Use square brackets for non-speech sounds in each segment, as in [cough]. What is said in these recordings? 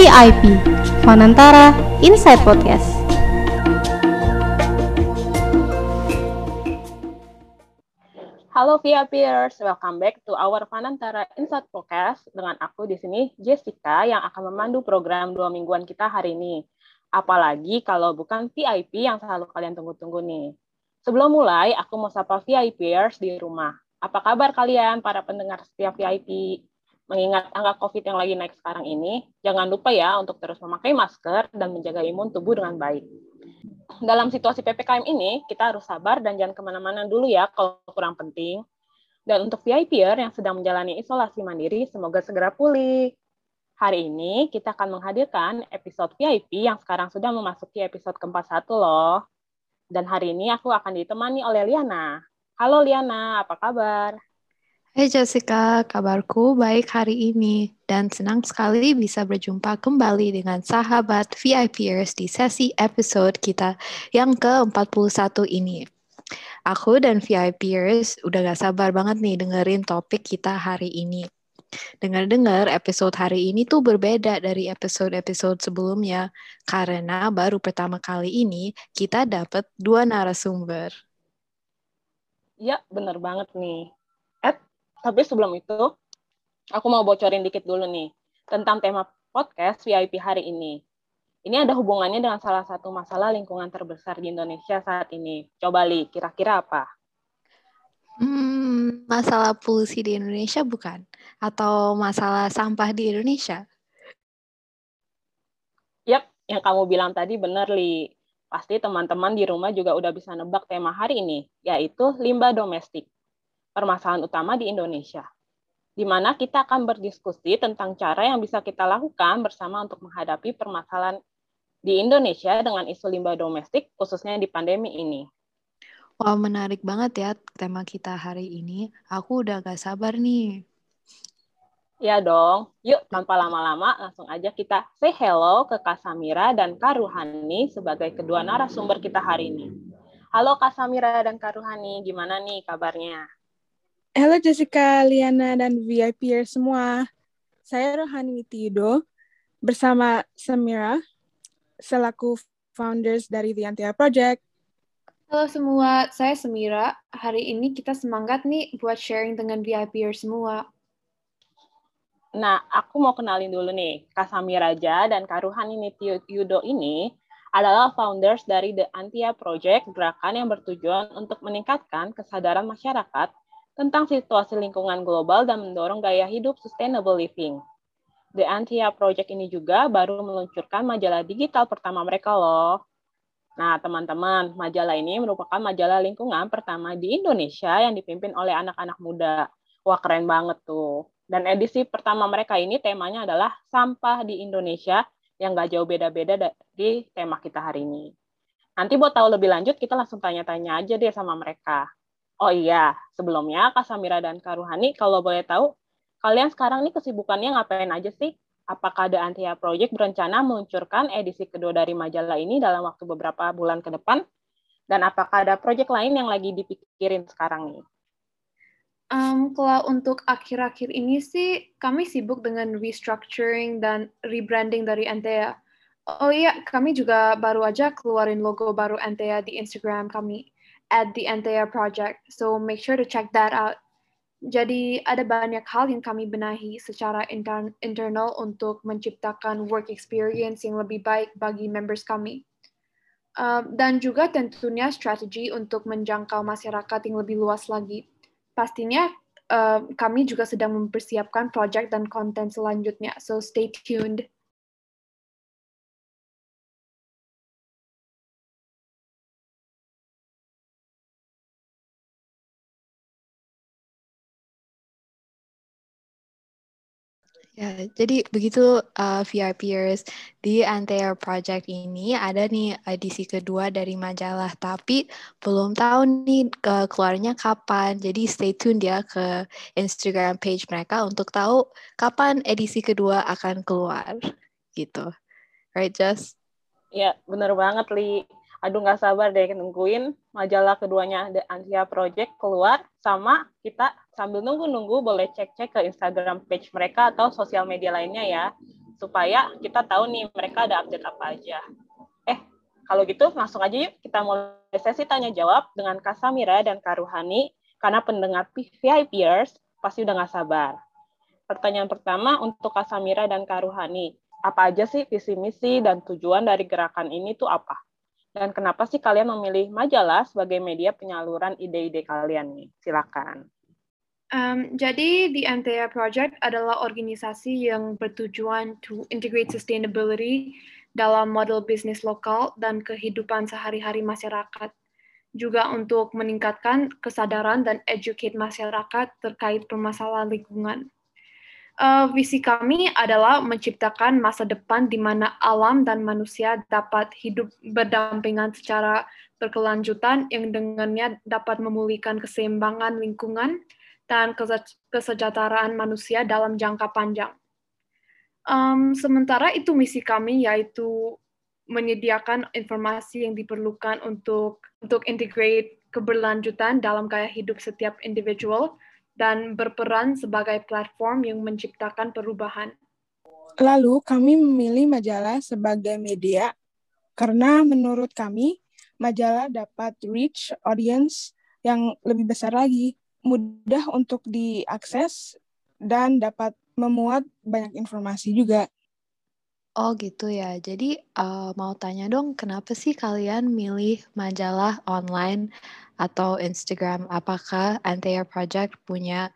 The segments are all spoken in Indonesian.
VIP, Fanantara Inside Podcast. Halo VIPers, welcome back to our Fanantara Inside Podcast dengan aku di sini Jessica yang akan memandu program dua mingguan kita hari ini. Apalagi kalau bukan VIP yang selalu kalian tunggu-tunggu nih. Sebelum mulai, aku mau sapa VIPers di rumah. Apa kabar kalian para pendengar setiap VIP? Mengingat angka COVID yang lagi naik sekarang ini, jangan lupa ya untuk terus memakai masker dan menjaga imun tubuh dengan baik. Dalam situasi PPKM ini, kita harus sabar dan jangan ke mana-mana dulu ya kalau kurang penting. Dan untuk VIPer yang sedang menjalani isolasi mandiri, semoga segera pulih. Hari ini kita akan menghadirkan episode VIP yang sekarang sudah memasuki episode keempat satu loh. Dan hari ini aku akan ditemani oleh Liana. Halo Liana, apa kabar? Hai Jessica, kabarku baik hari ini dan senang sekali bisa berjumpa kembali dengan sahabat VIPers di sesi episode kita yang ke-41 ini. Aku dan VIPers udah gak sabar banget nih dengerin topik kita hari ini. Dengar-dengar episode hari ini tuh berbeda dari episode-episode sebelumnya karena baru pertama kali ini kita dapat dua narasumber. Ya, bener banget nih tapi sebelum itu, aku mau bocorin dikit dulu nih tentang tema podcast VIP hari ini. Ini ada hubungannya dengan salah satu masalah lingkungan terbesar di Indonesia saat ini. Coba Li, kira-kira apa? Hmm, masalah polusi di Indonesia bukan? Atau masalah sampah di Indonesia? Yap, yang kamu bilang tadi benar, Li. Pasti teman-teman di rumah juga udah bisa nebak tema hari ini, yaitu limbah domestik permasalahan utama di Indonesia, di mana kita akan berdiskusi tentang cara yang bisa kita lakukan bersama untuk menghadapi permasalahan di Indonesia dengan isu limbah domestik, khususnya di pandemi ini. Wah, menarik banget ya tema kita hari ini. Aku udah gak sabar nih. Ya dong. Yuk, tanpa lama-lama, langsung aja kita say hello ke Kak Samira dan Kak Ruhani sebagai kedua narasumber kita hari ini. Halo Kak Samira dan Kak Ruhani, gimana nih kabarnya? Halo Jessica, Liana, dan VIP semua. Saya Rohani Witido bersama Samira selaku founders dari The Antia Project. Halo semua, saya Samira. Hari ini kita semangat nih buat sharing dengan VIP semua. Nah, aku mau kenalin dulu nih, Kak Samira aja dan Kak Ruhani Yudo ini adalah founders dari The Antia Project, gerakan yang bertujuan untuk meningkatkan kesadaran masyarakat tentang situasi lingkungan global dan mendorong gaya hidup sustainable living. The Antia Project ini juga baru meluncurkan majalah digital pertama mereka loh. Nah, teman-teman, majalah ini merupakan majalah lingkungan pertama di Indonesia yang dipimpin oleh anak-anak muda. Wah, keren banget tuh. Dan edisi pertama mereka ini temanya adalah sampah di Indonesia yang gak jauh beda-beda dari tema kita hari ini. Nanti buat tahu lebih lanjut, kita langsung tanya-tanya aja deh sama mereka. Oh iya, sebelumnya Kak Samira dan Kak Ruhani, kalau boleh tahu, kalian sekarang nih kesibukannya ngapain aja sih? Apakah The Antia Project berencana meluncurkan edisi kedua dari majalah ini dalam waktu beberapa bulan ke depan? Dan apakah ada proyek lain yang lagi dipikirin sekarang nih? Um, kalau untuk akhir-akhir ini sih, kami sibuk dengan restructuring dan rebranding dari Antea. Oh iya, kami juga baru aja keluarin logo baru Antea di Instagram kami at the Antea project. So make sure to check that out. Jadi ada banyak hal yang kami benahi secara inter internal untuk menciptakan work experience yang lebih baik bagi members kami. Uh, dan juga tentunya strategi untuk menjangkau masyarakat yang lebih luas lagi. Pastinya uh, kami juga sedang mempersiapkan project dan konten selanjutnya, so stay tuned. Ya, jadi begitu uh, VIPers di Antea Project ini ada nih edisi kedua dari majalah, tapi belum tahu nih ke keluarnya kapan. Jadi stay tune ya ke Instagram page mereka untuk tahu kapan edisi kedua akan keluar, gitu. Right, Just? Ya, bener banget, Li aduh nggak sabar deh nungguin majalah keduanya The Antia Project keluar sama kita sambil nunggu-nunggu boleh cek-cek ke Instagram page mereka atau sosial media lainnya ya supaya kita tahu nih mereka ada update apa aja. Eh, kalau gitu langsung aja yuk kita mulai sesi tanya jawab dengan Kak Samira dan Kak Ruhani karena pendengar VIPers pasti udah nggak sabar. Pertanyaan pertama untuk Kak Samira dan Kak Ruhani. Apa aja sih visi misi dan tujuan dari gerakan ini tuh apa? Dan kenapa sih kalian memilih majalah sebagai media penyaluran ide-ide kalian nih? Silakan. Um, jadi The Antea Project adalah organisasi yang bertujuan to integrate sustainability dalam model bisnis lokal dan kehidupan sehari-hari masyarakat. Juga untuk meningkatkan kesadaran dan educate masyarakat terkait permasalahan lingkungan. Uh, visi kami adalah menciptakan masa depan di mana alam dan manusia dapat hidup berdampingan secara berkelanjutan yang dengannya dapat memulihkan keseimbangan lingkungan dan kesejahteraan manusia dalam jangka panjang. Um, sementara itu misi kami yaitu menyediakan informasi yang diperlukan untuk untuk integrate keberlanjutan dalam gaya hidup setiap individual dan berperan sebagai platform yang menciptakan perubahan. Lalu kami memilih majalah sebagai media karena menurut kami majalah dapat reach audience yang lebih besar lagi, mudah untuk diakses dan dapat memuat banyak informasi juga. Oh gitu ya. Jadi uh, mau tanya dong, kenapa sih kalian milih majalah online atau Instagram? Apakah Antea Project punya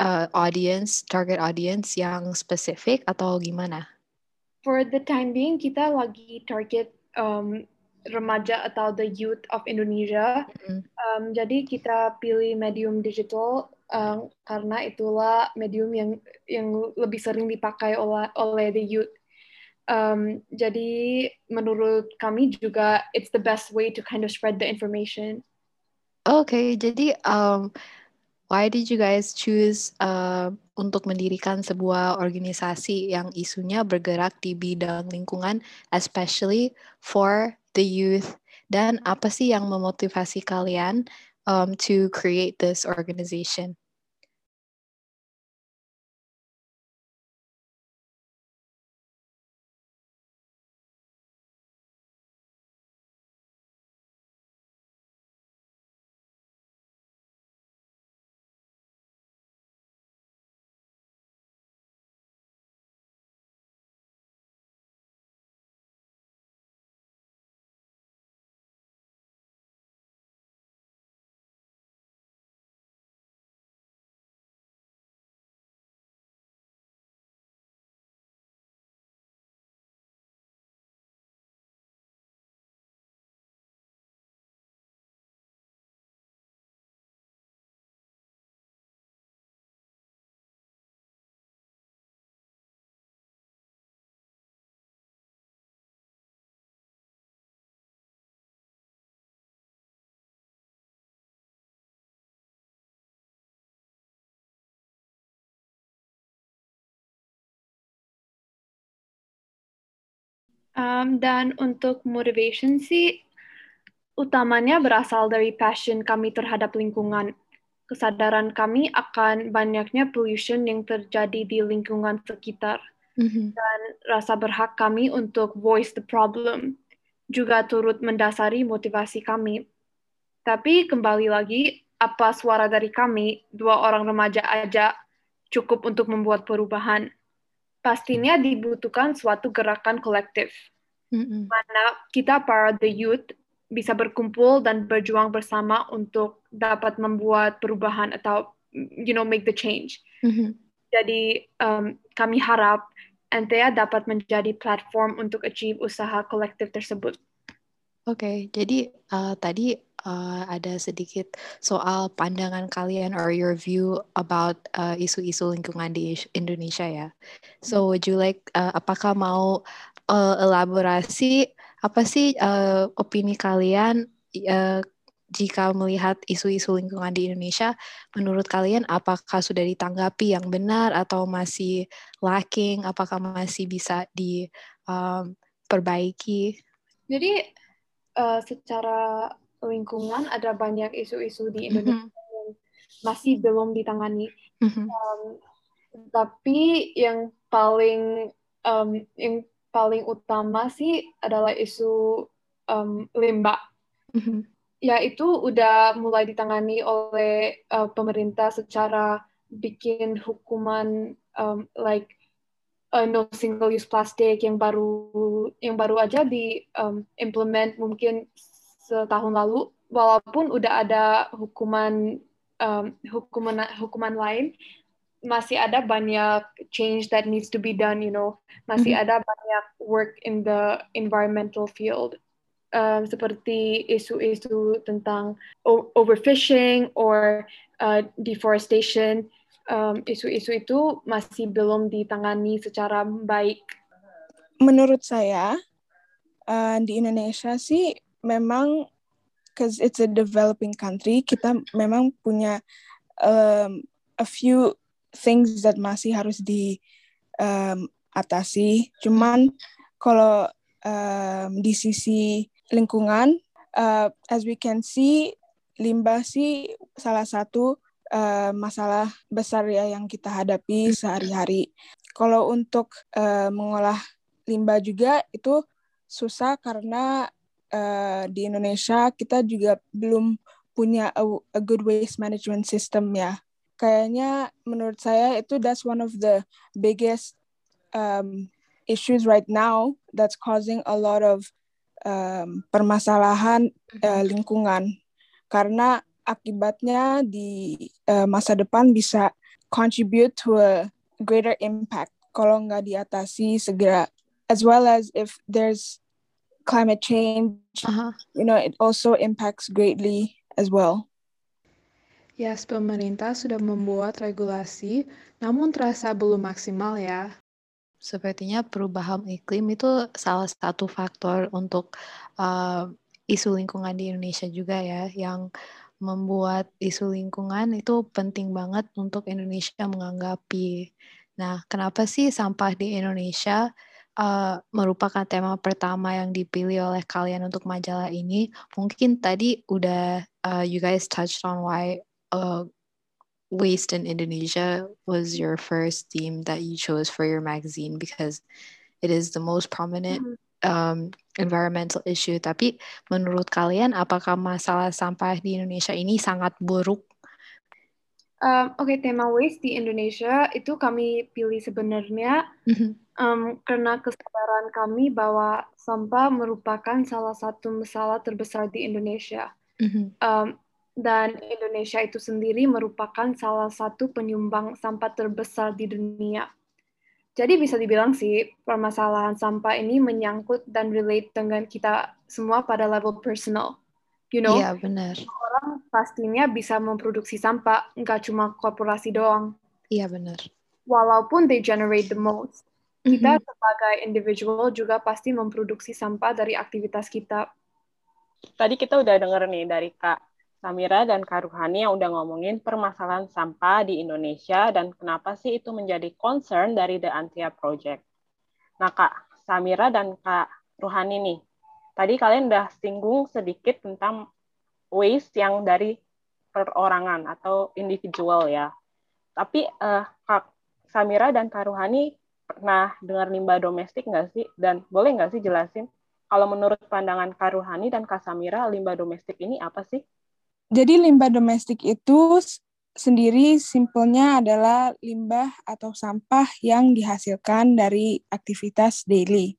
uh, audience, target audience yang spesifik atau gimana? For the time being, kita lagi target um, remaja atau the youth of Indonesia. Mm. Um, jadi kita pilih medium digital um, karena itulah medium yang yang lebih sering dipakai oleh oleh the youth. Um, jadi menurut kami juga it's the best way to kind of spread the information. Okay, jadi um, why did you guys choose uh, untuk mendirikan sebuah organisasi yang isunya bergerak di bidang lingkungan, especially for the youth? Dan apa sih yang memotivasi kalian um, to create this organization? Um, dan untuk motivation sih, utamanya berasal dari passion kami terhadap lingkungan. Kesadaran kami akan banyaknya pollution yang terjadi di lingkungan sekitar. Mm-hmm. Dan rasa berhak kami untuk voice the problem juga turut mendasari motivasi kami. Tapi kembali lagi, apa suara dari kami, dua orang remaja aja, cukup untuk membuat perubahan pastinya dibutuhkan suatu gerakan kolektif. Mm-hmm. Mana kita para the youth bisa berkumpul dan berjuang bersama untuk dapat membuat perubahan atau you know make the change. Mm-hmm. Jadi um, kami harap NTA dapat menjadi platform untuk achieve usaha kolektif tersebut. Oke, okay, jadi uh, tadi uh, ada sedikit soal pandangan kalian or your view about uh, isu-isu lingkungan di Indonesia ya. So would you like, uh, apakah mau uh, elaborasi apa sih uh, opini kalian uh, jika melihat isu-isu lingkungan di Indonesia, menurut kalian apakah sudah ditanggapi yang benar atau masih lacking? Apakah masih bisa diperbaiki? Um, Jadi uh, secara lingkungan ada banyak isu-isu di Indonesia mm-hmm. yang masih belum ditangani. Mm-hmm. Um, tapi yang paling um, yang paling utama sih adalah isu um, limbah. Mm-hmm. Ya itu udah mulai ditangani oleh uh, pemerintah secara bikin hukuman um, like uh, no single use plastic yang baru yang baru aja di um, implement mungkin setahun lalu walaupun udah ada hukuman um, hukuman hukuman lain masih ada banyak change that needs to be done you know masih mm -hmm. ada banyak work in the environmental field um, seperti isu-isu tentang overfishing or uh, deforestation, um, isu-isu itu masih belum ditangani secara baik. Menurut saya uh, di Indonesia sih memang because it's a developing country kita memang punya um, a few things that masih harus di um, atasi. Cuman kalau um, di sisi lingkungan. Uh, as we can see, limbah sih salah satu uh, masalah besar ya yang kita hadapi sehari-hari. Kalau untuk uh, mengolah limbah juga itu susah karena uh, di Indonesia kita juga belum punya a, a good waste management system ya. Kayaknya menurut saya itu that's one of the biggest um, issues right now that's causing a lot of um, permasalahan uh, lingkungan. Karena akibatnya di uh, masa depan bisa contribute to a greater impact kalau nggak diatasi segera. As well as if there's climate change uh-huh. you know it also impacts greatly as well Yes, pemerintah sudah membuat regulasi, namun terasa belum maksimal ya. Sepertinya perubahan iklim itu salah satu faktor untuk uh, isu lingkungan di Indonesia juga ya, yang membuat isu lingkungan itu penting banget untuk Indonesia menganggapi. Nah, kenapa sih sampah di Indonesia uh, merupakan tema pertama yang dipilih oleh kalian untuk majalah ini? Mungkin tadi udah uh, you guys touched on why uh, waste in Indonesia was your first theme that you chose for your magazine because it is the most prominent mm-hmm. um, environmental issue. Tapi menurut kalian, apakah masalah sampah di Indonesia ini sangat buruk? Um, Oke, okay, tema waste di Indonesia itu kami pilih sebenarnya mm-hmm. um, karena kesadaran kami bahwa sampah merupakan salah satu masalah terbesar di Indonesia. Mm-hmm. Um, dan Indonesia itu sendiri merupakan salah satu penyumbang sampah terbesar di dunia. Jadi bisa dibilang sih permasalahan sampah ini menyangkut dan relate dengan kita semua pada level personal. You know, iya, benar. orang pastinya bisa memproduksi sampah, nggak cuma korporasi doang. Iya benar. Walaupun they generate the most, kita mm -hmm. sebagai individual juga pasti memproduksi sampah dari aktivitas kita. Tadi kita udah denger nih dari Kak Samira dan Kak Ruhani yang udah ngomongin permasalahan sampah di Indonesia dan kenapa sih itu menjadi concern dari The Antia Project. Nah Kak Samira dan Kak Ruhani nih, tadi kalian udah singgung sedikit tentang waste yang dari perorangan atau individual ya. Tapi uh, Kak Samira dan Kak Ruhani pernah dengar limbah domestik nggak sih? Dan boleh nggak sih jelasin kalau menurut pandangan Kak Ruhani dan Kak Samira, limbah domestik ini apa sih? Jadi limbah domestik itu sendiri simpelnya adalah limbah atau sampah yang dihasilkan dari aktivitas daily,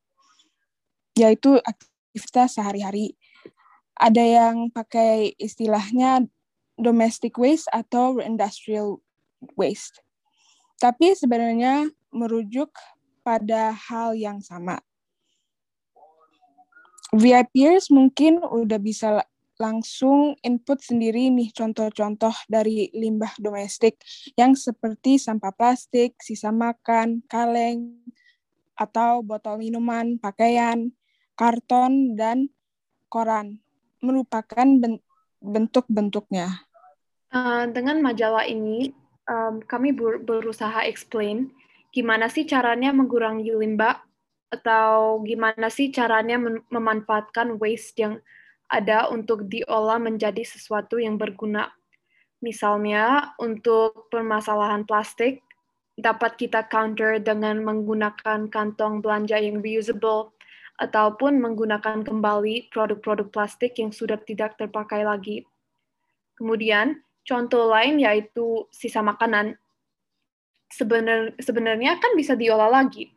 yaitu aktivitas sehari-hari. Ada yang pakai istilahnya domestic waste atau industrial waste. Tapi sebenarnya merujuk pada hal yang sama. VIPers mungkin udah bisa langsung input sendiri nih contoh-contoh dari limbah domestik yang seperti sampah plastik, sisa makan, kaleng, atau botol minuman, pakaian, karton, dan koran merupakan bentuk-bentuknya. Uh, dengan majalah ini, um, kami ber berusaha explain gimana sih caranya mengurangi limbah atau gimana sih caranya memanfaatkan waste yang ada untuk diolah menjadi sesuatu yang berguna. Misalnya, untuk permasalahan plastik, dapat kita counter dengan menggunakan kantong belanja yang reusable ataupun menggunakan kembali produk-produk plastik yang sudah tidak terpakai lagi. Kemudian, contoh lain yaitu sisa makanan. Sebenar, sebenarnya kan bisa diolah lagi.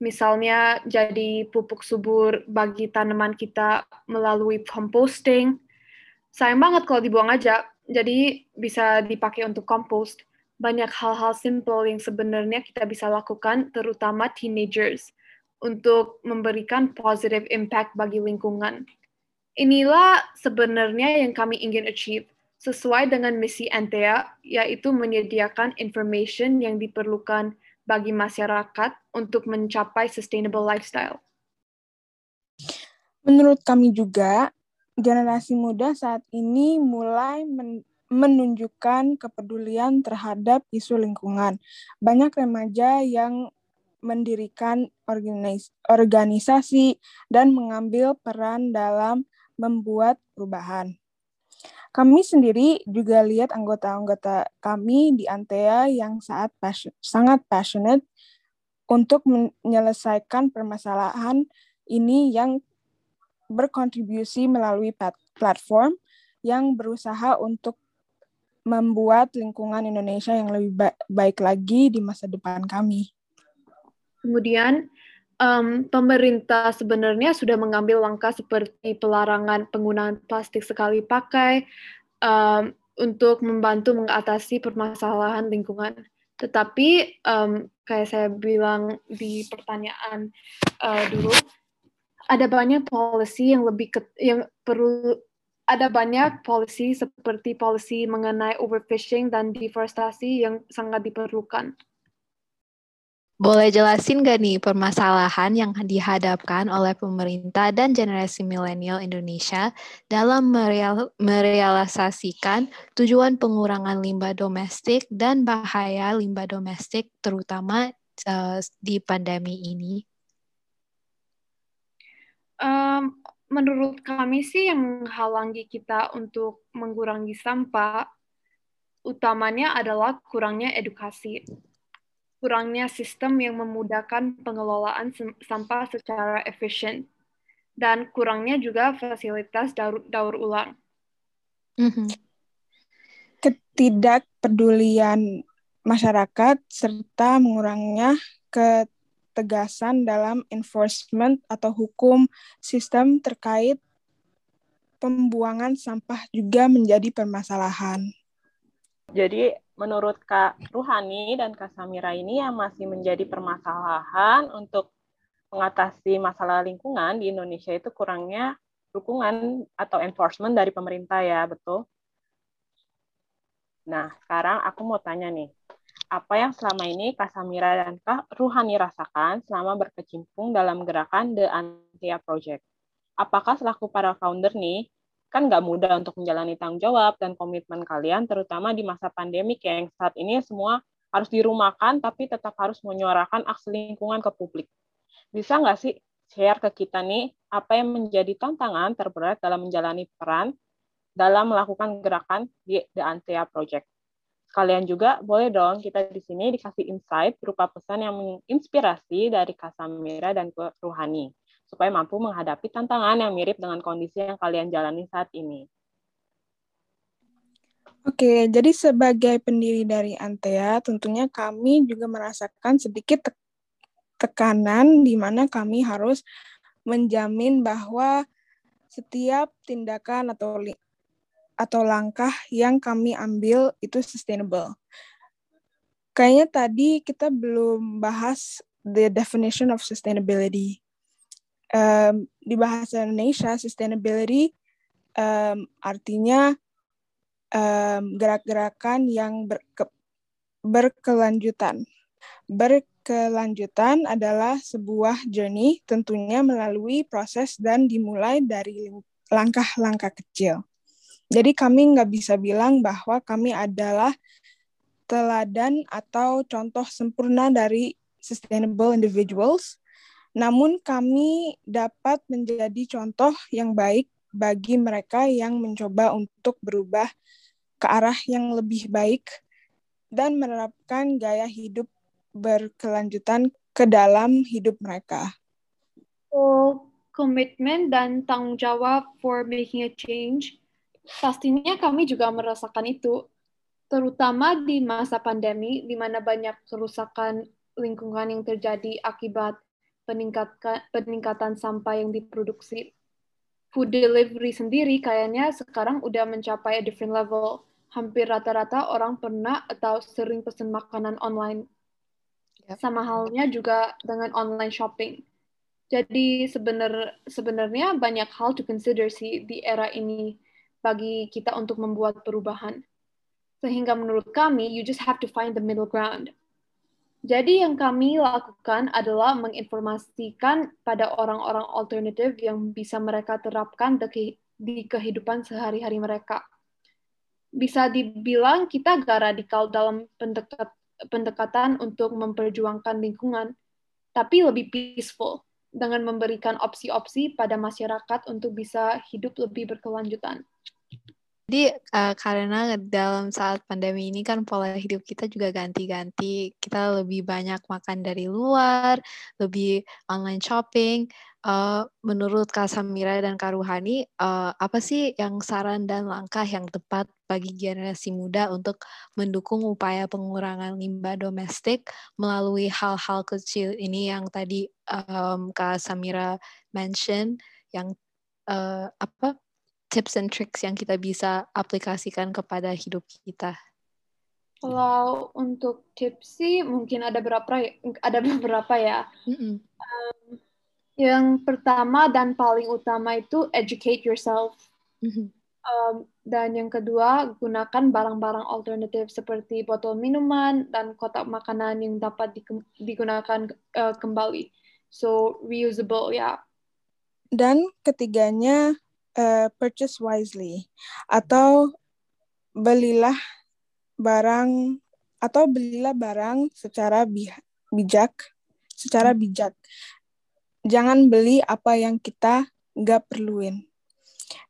Misalnya jadi pupuk subur bagi tanaman kita melalui composting. Sayang banget kalau dibuang aja, jadi bisa dipakai untuk compost banyak hal-hal simple yang sebenarnya kita bisa lakukan, terutama teenagers, untuk memberikan positive impact bagi lingkungan. Inilah sebenarnya yang kami ingin achieve, sesuai dengan misi Antea, yaitu menyediakan information yang diperlukan bagi masyarakat untuk mencapai sustainable lifestyle. Menurut kami juga, generasi muda saat ini mulai men menunjukkan kepedulian terhadap isu lingkungan. Banyak remaja yang mendirikan organis organisasi dan mengambil peran dalam membuat perubahan. Kami sendiri juga lihat anggota-anggota kami di Antea yang saat passion, sangat passionate untuk menyelesaikan permasalahan ini yang berkontribusi melalui platform yang berusaha untuk membuat lingkungan Indonesia yang lebih ba baik lagi di masa depan kami. Kemudian, um, pemerintah sebenarnya sudah mengambil langkah seperti pelarangan penggunaan plastik sekali pakai um, untuk membantu mengatasi permasalahan lingkungan. Tetapi, um, kayak saya bilang di pertanyaan uh, dulu, ada banyak policy yang lebih ke, yang perlu ada banyak polisi seperti polisi mengenai overfishing dan deforestasi yang sangat diperlukan. Boleh jelasin gak nih permasalahan yang dihadapkan oleh pemerintah dan generasi milenial Indonesia dalam mereal, merealisasikan tujuan pengurangan limbah domestik dan bahaya limbah domestik terutama uh, di pandemi ini? Um, menurut kami sih yang menghalangi kita untuk mengurangi sampah utamanya adalah kurangnya edukasi. Kurangnya sistem yang memudahkan pengelolaan sampah secara efisien dan kurangnya juga fasilitas daur, daur ulang. Mm-hmm. Ketidakpedulian masyarakat serta mengurangnya ke ketegasan dalam enforcement atau hukum sistem terkait pembuangan sampah juga menjadi permasalahan. Jadi menurut Kak Ruhani dan Kak Samira ini yang masih menjadi permasalahan untuk mengatasi masalah lingkungan di Indonesia itu kurangnya dukungan atau enforcement dari pemerintah ya, betul? Nah, sekarang aku mau tanya nih, apa yang selama ini Kak Samira dan Kak Ruhani rasakan selama berkecimpung dalam gerakan The Antia Project. Apakah selaku para founder nih, kan nggak mudah untuk menjalani tanggung jawab dan komitmen kalian, terutama di masa pandemik yang saat ini semua harus dirumahkan, tapi tetap harus menyuarakan aksi lingkungan ke publik. Bisa nggak sih share ke kita nih, apa yang menjadi tantangan terberat dalam menjalani peran dalam melakukan gerakan di The Antia Project? Kalian juga boleh dong kita di sini dikasih insight berupa pesan yang menginspirasi dari Kasamira dan Ruhani supaya mampu menghadapi tantangan yang mirip dengan kondisi yang kalian jalani saat ini. Oke, jadi sebagai pendiri dari Antea, tentunya kami juga merasakan sedikit tekanan di mana kami harus menjamin bahwa setiap tindakan atau atau langkah yang kami ambil itu sustainable. Kayaknya tadi kita belum bahas the definition of sustainability. Um, di bahasa Indonesia, sustainability um, artinya um, gerak-gerakan yang berke, berkelanjutan. Berkelanjutan adalah sebuah journey tentunya melalui proses dan dimulai dari langkah-langkah kecil. Jadi kami nggak bisa bilang bahwa kami adalah teladan atau contoh sempurna dari sustainable individuals, namun kami dapat menjadi contoh yang baik bagi mereka yang mencoba untuk berubah ke arah yang lebih baik dan menerapkan gaya hidup berkelanjutan ke dalam hidup mereka. So, komitmen dan tanggung jawab for making a change, pastinya kami juga merasakan itu, terutama di masa pandemi, di mana banyak kerusakan lingkungan yang terjadi akibat peningkatan, peningkatan sampah yang diproduksi. Food delivery sendiri kayaknya sekarang udah mencapai a different level. Hampir rata-rata orang pernah atau sering pesan makanan online. Yep. Sama halnya juga dengan online shopping. Jadi sebenar sebenarnya banyak hal to consider sih di era ini bagi kita untuk membuat perubahan. Sehingga menurut kami, you just have to find the middle ground. Jadi yang kami lakukan adalah menginformasikan pada orang-orang alternatif yang bisa mereka terapkan di kehidupan sehari-hari mereka. Bisa dibilang kita gak radikal dalam pendekat, pendekatan untuk memperjuangkan lingkungan, tapi lebih peaceful dengan memberikan opsi-opsi pada masyarakat untuk bisa hidup lebih berkelanjutan. Jadi uh, karena dalam saat pandemi ini kan pola hidup kita juga ganti-ganti. Kita lebih banyak makan dari luar, lebih online shopping. Uh, menurut Kak Samira dan Kak Ruhani, uh, apa sih yang saran dan langkah yang tepat bagi generasi muda untuk mendukung upaya pengurangan limbah domestik melalui hal-hal kecil ini yang tadi um, Kak Samira mention, yang uh, apa tips and tricks yang kita bisa aplikasikan kepada hidup kita? Kalau untuk tips sih mungkin ada beberapa ada [laughs] beberapa ya. Mm -hmm. um, yang pertama dan paling utama itu educate yourself. Mm -hmm. um, dan yang kedua gunakan barang-barang alternatif seperti botol minuman dan kotak makanan yang dapat digunakan uh, kembali. So reusable ya. Dan ketiganya uh, purchase wisely. Atau belilah barang atau belilah barang secara bijak secara bijak. Jangan beli apa yang kita nggak perluin.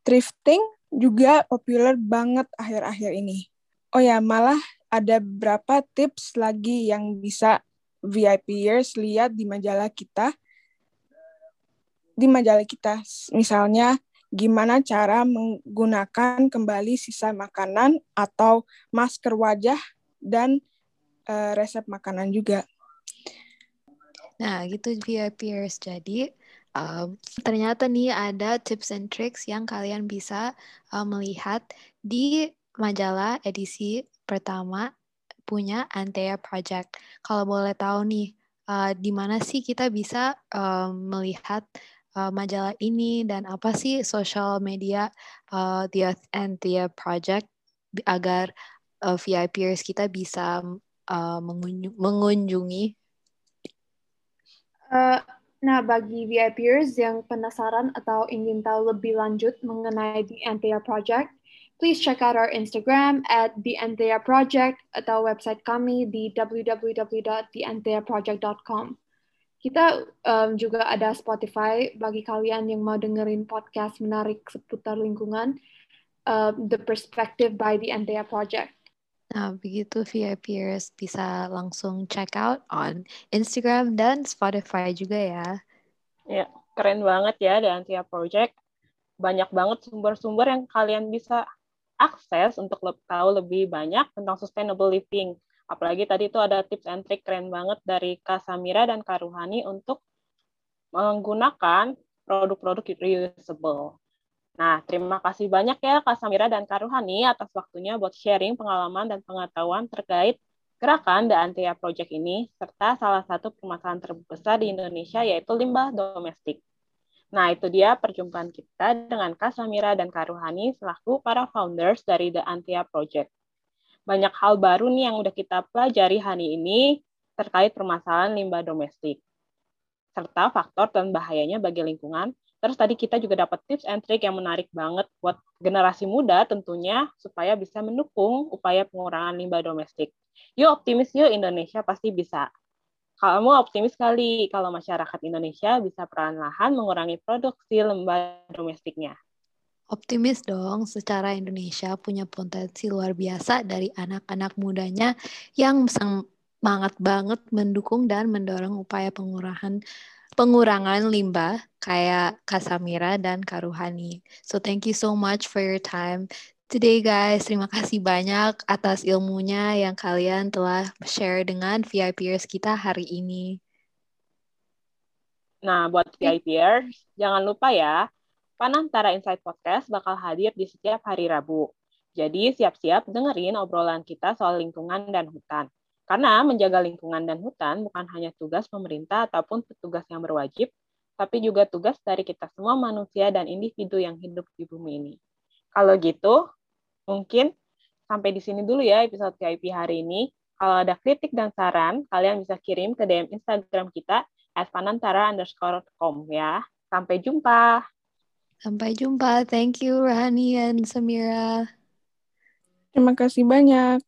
Thrifting juga populer banget akhir-akhir ini. Oh ya malah ada beberapa tips lagi yang bisa VIPers lihat di majalah kita? Di majalah kita misalnya gimana cara menggunakan kembali sisa makanan atau masker wajah dan uh, resep makanan juga. Nah, gitu VIPers. Jadi, um, ternyata nih ada tips and tricks yang kalian bisa uh, melihat di majalah edisi pertama punya Antea Project. Kalau boleh tahu nih, uh, di mana sih kita bisa uh, melihat uh, majalah ini dan apa sih social media uh, The Anthea Project agar uh, VIPers kita bisa uh, mengunjungi? Uh, nah, bagi VIPers yang penasaran atau ingin tahu lebih lanjut mengenai The Anthea Project, please check out our Instagram at The Anthea Project atau website kami di www.theantheaproject.com. Kita um, juga ada Spotify bagi kalian yang mau dengerin podcast menarik seputar lingkungan, uh, The Perspective by the Antea Project. Nah, begitu VIPers bisa langsung check out on Instagram dan Spotify juga ya. Ya, keren banget ya The Antea Project. Banyak banget sumber-sumber yang kalian bisa akses untuk tahu lebih banyak tentang sustainable living Apalagi tadi itu ada tips and trick keren banget dari Kak Samira dan Kak Ruhani untuk menggunakan produk-produk reusable. Nah, terima kasih banyak ya Kak Samira dan Kak Ruhani atas waktunya buat sharing pengalaman dan pengetahuan terkait gerakan The Antia Project ini, serta salah satu permasalahan terbesar di Indonesia yaitu limbah domestik. Nah, itu dia perjumpaan kita dengan Kak Samira dan Kak Ruhani selaku para founders dari The Antia Project banyak hal baru nih yang udah kita pelajari hari ini terkait permasalahan limbah domestik serta faktor dan bahayanya bagi lingkungan. Terus tadi kita juga dapat tips and trick yang menarik banget buat generasi muda tentunya supaya bisa mendukung upaya pengurangan limbah domestik. Yuk optimis yuk Indonesia pasti bisa. Kamu optimis sekali kalau masyarakat Indonesia bisa perlahan-lahan mengurangi produksi limbah domestiknya. Optimis dong, secara Indonesia punya potensi luar biasa dari anak-anak mudanya yang semangat banget mendukung dan mendorong upaya pengurangan pengurangan limbah kayak Kasamira dan Karuhani. So thank you so much for your time today guys. Terima kasih banyak atas ilmunya yang kalian telah share dengan VIPers kita hari ini. Nah, buat VIPers, jangan lupa ya, Panantara Insight Podcast bakal hadir di setiap hari Rabu. Jadi siap-siap dengerin obrolan kita soal lingkungan dan hutan. Karena menjaga lingkungan dan hutan bukan hanya tugas pemerintah ataupun petugas yang berwajib, tapi juga tugas dari kita semua manusia dan individu yang hidup di bumi ini. Kalau gitu, mungkin sampai di sini dulu ya episode VIP hari ini. Kalau ada kritik dan saran, kalian bisa kirim ke DM Instagram kita at panantara underscore com ya. Sampai jumpa. Sampai jumpa. Thank you, Rani and Samira. Terima kasih banyak.